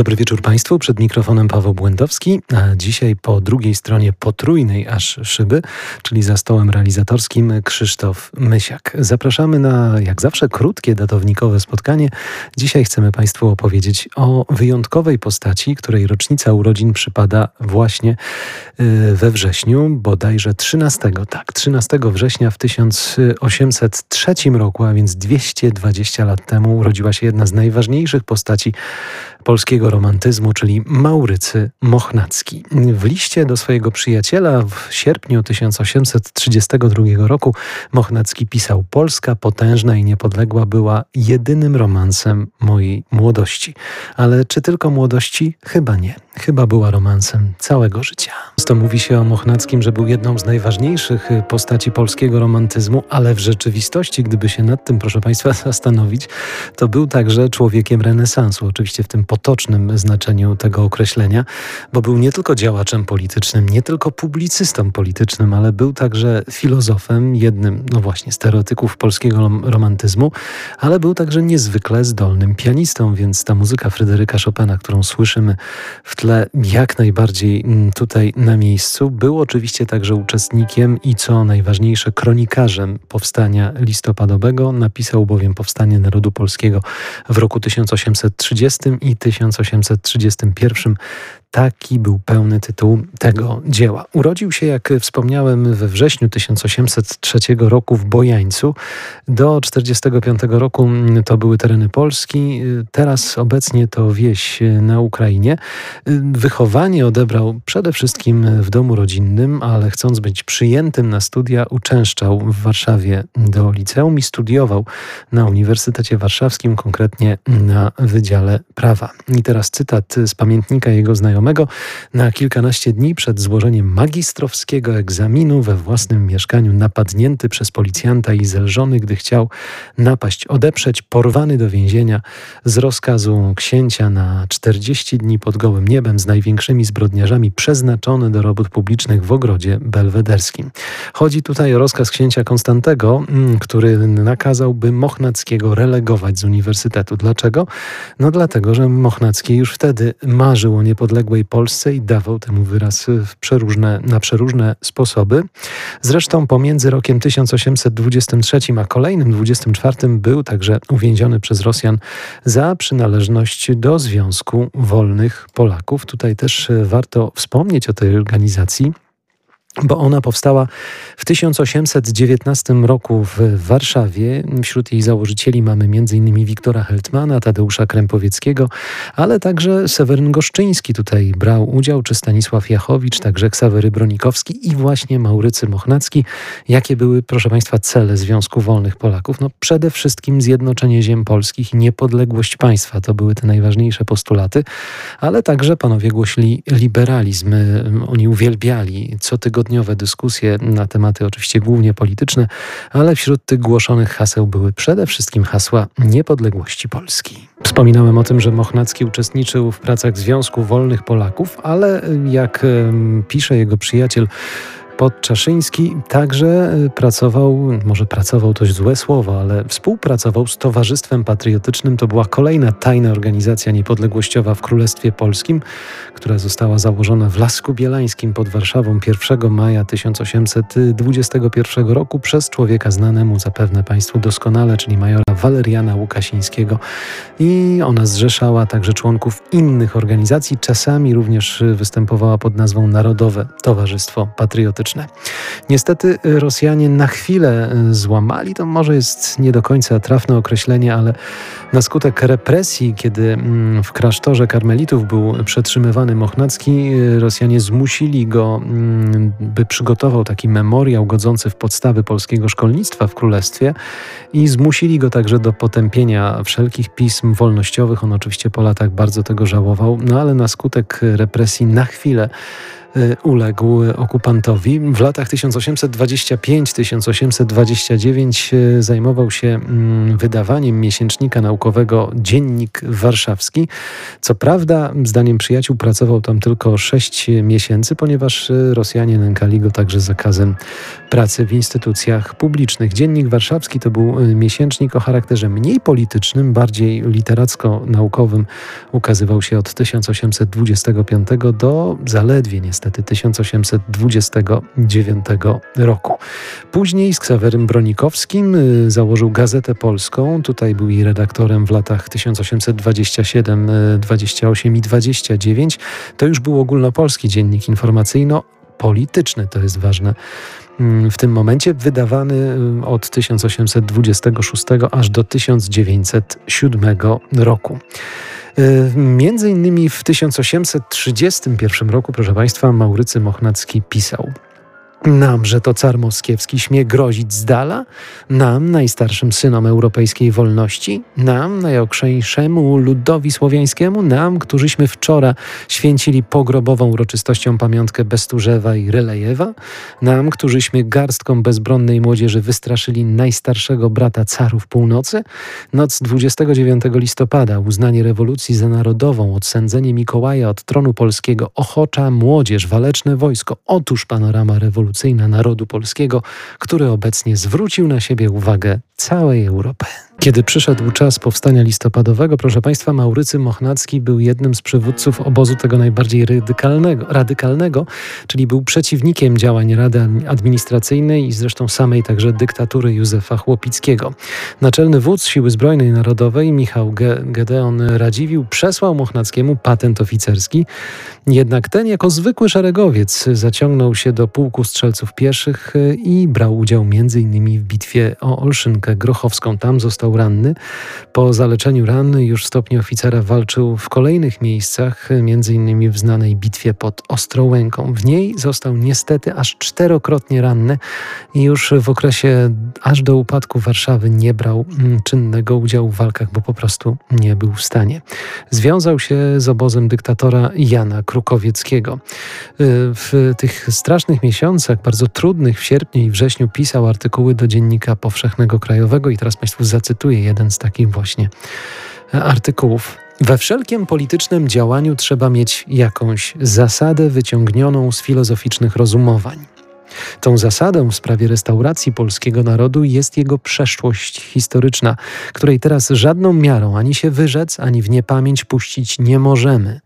Dobry wieczór Państwu. Przed mikrofonem Paweł Błędowski, a dzisiaj po drugiej stronie potrójnej aż szyby, czyli za stołem realizatorskim Krzysztof Mysiak. Zapraszamy na, jak zawsze, krótkie datownikowe spotkanie. Dzisiaj chcemy Państwu opowiedzieć o wyjątkowej postaci, której rocznica urodzin przypada właśnie y, we wrześniu, bodajże 13, tak, 13 września w 1803 roku, a więc 220 lat temu urodziła się jedna z najważniejszych postaci polskiego romantyzmu, czyli Maurycy Mochnacki. W liście do swojego przyjaciela w sierpniu 1832 roku Mochnacki pisał: Polska potężna i niepodległa była jedynym romansem mojej młodości. Ale czy tylko młodości? Chyba nie. Chyba była romansem całego życia. To mówi się o Mochnackim, że był jedną z najważniejszych postaci polskiego romantyzmu, ale w rzeczywistości, gdyby się nad tym, proszę Państwa, zastanowić, to był także człowiekiem renesansu. Oczywiście w tym potocznym znaczeniu tego określenia, bo był nie tylko działaczem politycznym, nie tylko publicystą politycznym, ale był także filozofem, jednym, no właśnie, stereotypów polskiego romantyzmu, ale był także niezwykle zdolnym pianistą, więc ta muzyka Fryderyka Chopina, którą słyszymy w tle, jak najbardziej mm, tutaj na miejscu. Był oczywiście także uczestnikiem i co najważniejsze, kronikarzem powstania listopadowego. Napisał bowiem powstanie narodu polskiego w roku 1830 i 1831. Taki był pełny tytuł tego dzieła. Urodził się, jak wspomniałem, we wrześniu 1803 roku w Bojańcu. Do 1945 roku to były tereny Polski, teraz obecnie to wieś na Ukrainie. Wychowanie odebrał przede wszystkim w domu rodzinnym, ale chcąc być przyjętym na studia, uczęszczał w Warszawie do liceum i studiował na Uniwersytecie Warszawskim, konkretnie na Wydziale Prawa. I teraz cytat z pamiętnika jego znajomego znajomego na kilkanaście dni przed złożeniem magistrowskiego egzaminu we własnym mieszkaniu napadnięty przez policjanta i zelżony, gdy chciał napaść, odeprzeć, porwany do więzienia z rozkazu księcia na 40 dni pod gołym niebem z największymi zbrodniarzami przeznaczony do robót publicznych w ogrodzie belwederskim. Chodzi tutaj o rozkaz księcia Konstantego, mm, który nakazałby Mochnackiego relegować z uniwersytetu. Dlaczego? No dlatego, że Mochnacki już wtedy marzył o niepodległości niepodległej Polsce i dawał temu wyraz przeróżne, na przeróżne sposoby. Zresztą pomiędzy rokiem 1823 a kolejnym 24 był także uwięziony przez Rosjan za przynależność do Związku Wolnych Polaków. Tutaj też warto wspomnieć o tej organizacji bo ona powstała w 1819 roku w Warszawie. Wśród jej założycieli mamy m.in. Wiktora Heltmana, Tadeusza Krępowieckiego, ale także Seweryn Goszczyński tutaj brał udział, czy Stanisław Jachowicz, także Ksawery Bronikowski i właśnie Maurycy Mochnacki. Jakie były, proszę Państwa, cele Związku Wolnych Polaków? No przede wszystkim zjednoczenie ziem polskich i niepodległość państwa. To były te najważniejsze postulaty, ale także panowie głosili liberalizm. Oni uwielbiali co tygodnie tygodniowe dyskusje na tematy oczywiście głównie polityczne, ale wśród tych głoszonych haseł były przede wszystkim hasła niepodległości Polski. Wspominałem o tym, że Mochnacki uczestniczył w pracach Związku Wolnych Polaków, ale jak pisze jego przyjaciel Podczaszyński także y, pracował, może pracował to złe słowo, ale współpracował z Towarzystwem Patriotycznym. To była kolejna tajna organizacja niepodległościowa w Królestwie Polskim, która została założona w Lasku Bielańskim pod Warszawą 1 maja 1821 roku przez człowieka znanemu zapewne Państwu doskonale, czyli majora Waleriana Łukasińskiego. I ona zrzeszała także członków innych organizacji, czasami również występowała pod nazwą Narodowe Towarzystwo Patriotyczne. Niestety Rosjanie na chwilę y, złamali, to może jest nie do końca trafne określenie, ale na skutek represji, kiedy mm, w klasztorze karmelitów był przetrzymywany Mochnacki, y, Rosjanie zmusili go, mm, by przygotował taki memoriał godzący w podstawy polskiego szkolnictwa w królestwie i zmusili go także do potępienia wszelkich pism wolnościowych. On oczywiście po latach bardzo tego żałował, no ale na skutek represji na chwilę uległ okupantowi. W latach 1825-1829 y, zajmował się mm, wydawaniem miesięcznika naukowego Dziennik Warszawski. Co prawda, zdaniem przyjaciół, pracował tam tylko 6 miesięcy, ponieważ y, Rosjanie nękali go także zakazem pracy w instytucjach publicznych. Dziennik Warszawski to był miesięcznik o charakterze mniej politycznym, bardziej literacko-naukowym. Ukazywał się od 1825 do zaledwie niestety 1829 roku. Później z Ksawerym Bronikowskim y, założył Gazetę Polską. Tutaj był jej redaktorem w latach 1827, 28 i 29. To już był ogólnopolski dziennik informacyjno-polityczny, to jest ważne mm, w tym momencie, wydawany y, od 1826 aż do 1907 roku. Y, między innymi w 1831 roku, proszę Państwa, Maurycy Mochnacki pisał. Nam, że to car moskiewski śmie grozić z dala? Nam, najstarszym synom europejskiej wolności? Nam, najokrzeńszemu ludowi słowiańskiemu? Nam, którzyśmy wczoraj święcili pogrobową uroczystością pamiątkę Besturzewa i Rylejewa? Nam, którzyśmy garstką bezbronnej młodzieży wystraszyli najstarszego brata carów północy? Noc 29 listopada, uznanie rewolucji za narodową, odsędzenie Mikołaja od tronu polskiego, ochocza młodzież, waleczne wojsko. Otóż panorama rewolucji rewolucyjna narodu polskiego, który obecnie zwrócił na siebie uwagę całej Europy. Kiedy przyszedł czas powstania listopadowego, proszę Państwa, Maurycy Mochnacki był jednym z przywódców obozu tego najbardziej radykalnego, radykalnego, czyli był przeciwnikiem działań Rady Administracyjnej i zresztą samej także dyktatury Józefa Chłopickiego. Naczelny wódz Siły Zbrojnej Narodowej Michał Gedeon Radziwił przesłał Mochnackiemu patent oficerski, jednak ten jako zwykły szeregowiec zaciągnął się do pułku strzelców pieszych i brał udział m.in. w bitwie o Olszynkę Grochowską. Tam został został ranny. Po zaleczeniu ran już w stopniu oficera walczył w kolejnych miejscach, m.in. w znanej bitwie pod Ostrołęką. W niej został niestety aż czterokrotnie ranny i już w okresie aż do upadku Warszawy nie brał mm, czynnego udziału w walkach, bo po prostu nie był w stanie. Związał się z obozem dyktatora Jana Krukowieckiego. Y, w tych strasznych miesiącach, bardzo trudnych, w sierpniu i wrześniu pisał artykuły do Dziennika Powszechnego Krajowego i teraz Państwu zacytuję cytuję jeden z takich właśnie artykułów. We wszelkim politycznym działaniu trzeba mieć jakąś zasadę wyciągnioną z filozoficznych rozumowań. Tą zasadą w sprawie restauracji polskiego narodu jest jego przeszłość historyczna, której teraz żadną miarą ani się wyrzec, ani w niepamięć puścić nie możemy.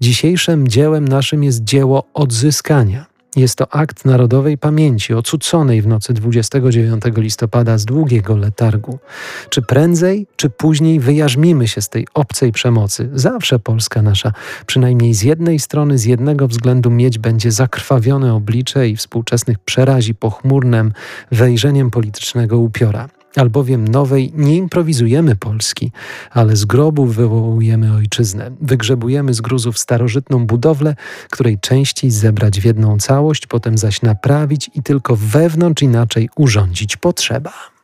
Dzisiejszym dziełem naszym jest dzieło odzyskania jest to akt narodowej pamięci ocuconej w nocy 29 listopada z długiego letargu. Czy prędzej, czy później wyjarzmimy się z tej obcej przemocy? Zawsze Polska nasza, przynajmniej z jednej strony, z jednego względu mieć będzie zakrwawione oblicze i współczesnych przerazi pochmurnem wejrzeniem politycznego upiora albowiem nowej nie improwizujemy Polski, ale z grobu wywołujemy ojczyznę. Wygrzebujemy z gruzów starożytną budowlę, której części zebrać w jedną całość, potem zaś naprawić i tylko wewnątrz inaczej urządzić potrzeba.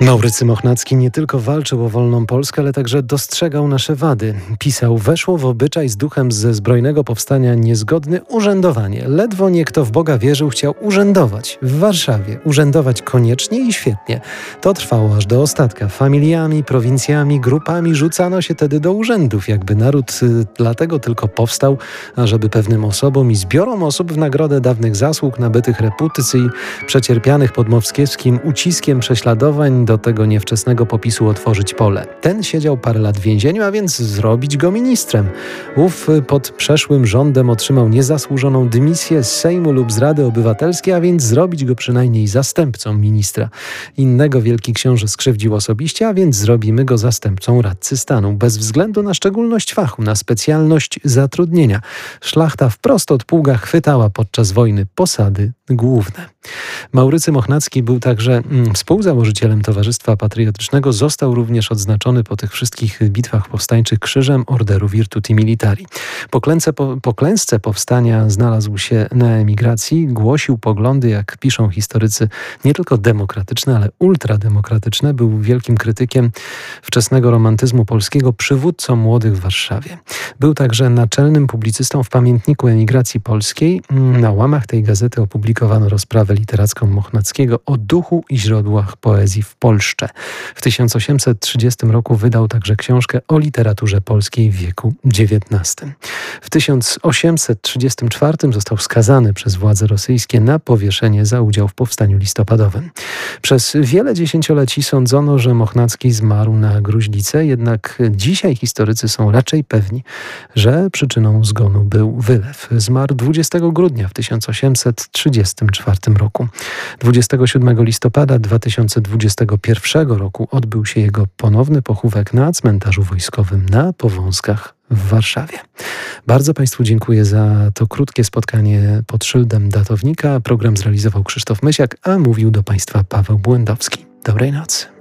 Maurycy Mochnacki nie tylko walczył o wolną Polskę, ale także dostrzegał nasze wady. Pisał, weszło w obyczaj z duchem ze zbrojnego powstania niezgodny urzędowanie. Ledwo nie kto w Boga wierzył, chciał urzędować. W Warszawie urzędować koniecznie i świetnie. To trwało aż do ostatka. Familiami, prowincjami, grupami rzucano się tedy do urzędów, jakby naród y, dlatego tylko powstał, ażeby pewnym osobom i zbiorom osób w nagrodę dawnych zasług, nabytych reputycji, przecierpianych pod moskiewskim uciskiem prześladowań, do tego niewczesnego popisu otworzyć pole. Ten siedział parę lat w więzieniu, a więc zrobić go ministrem. Ów pod przeszłym rządem otrzymał niezasłużoną dymisję z Sejmu lub z Rady Obywatelskiej, a więc zrobić go przynajmniej zastępcą ministra. Innego wielki książę skrzywdził osobiście, a więc zrobimy go zastępcą radcy stanu, bez względu na szczególność fachu, na specjalność zatrudnienia. Szlachta wprost od pługa chwytała podczas wojny posady główne. Maurycy Mochnacki był także mm, współzałożycielem Towarzystwa Towarzystwa Patriotycznego został również odznaczony po tych wszystkich bitwach powstańczych krzyżem Orderu Virtuti Militari. Po klęsce, po, po klęsce powstania znalazł się na emigracji, głosił poglądy, jak piszą historycy, nie tylko demokratyczne, ale ultrademokratyczne. Był wielkim krytykiem wczesnego romantyzmu polskiego, przywódcą młodych w Warszawie. Był także naczelnym publicystą w pamiętniku emigracji polskiej. Na łamach tej gazety opublikowano rozprawę literacką Mochnackiego o duchu i źródłach poezji w Polsce. W 1830 roku wydał także książkę o literaturze polskiej w wieku XIX. W 1834 został skazany przez władze rosyjskie na powieszenie za udział w powstaniu listopadowym. Przez wiele dziesięcioleci sądzono, że Mochnacki zmarł na gruźlicę, jednak dzisiaj historycy są raczej pewni, że przyczyną zgonu był wylew. Zmarł 20 grudnia w 1834 roku. 27 listopada 2021 roku odbył się jego ponowny pochówek na cmentarzu wojskowym na Powązkach w Warszawie. Bardzo Państwu dziękuję za to krótkie spotkanie pod szyldem datownika. Program zrealizował Krzysztof Mysiak, a mówił do Państwa Paweł Błędowski. Dobrej nocy.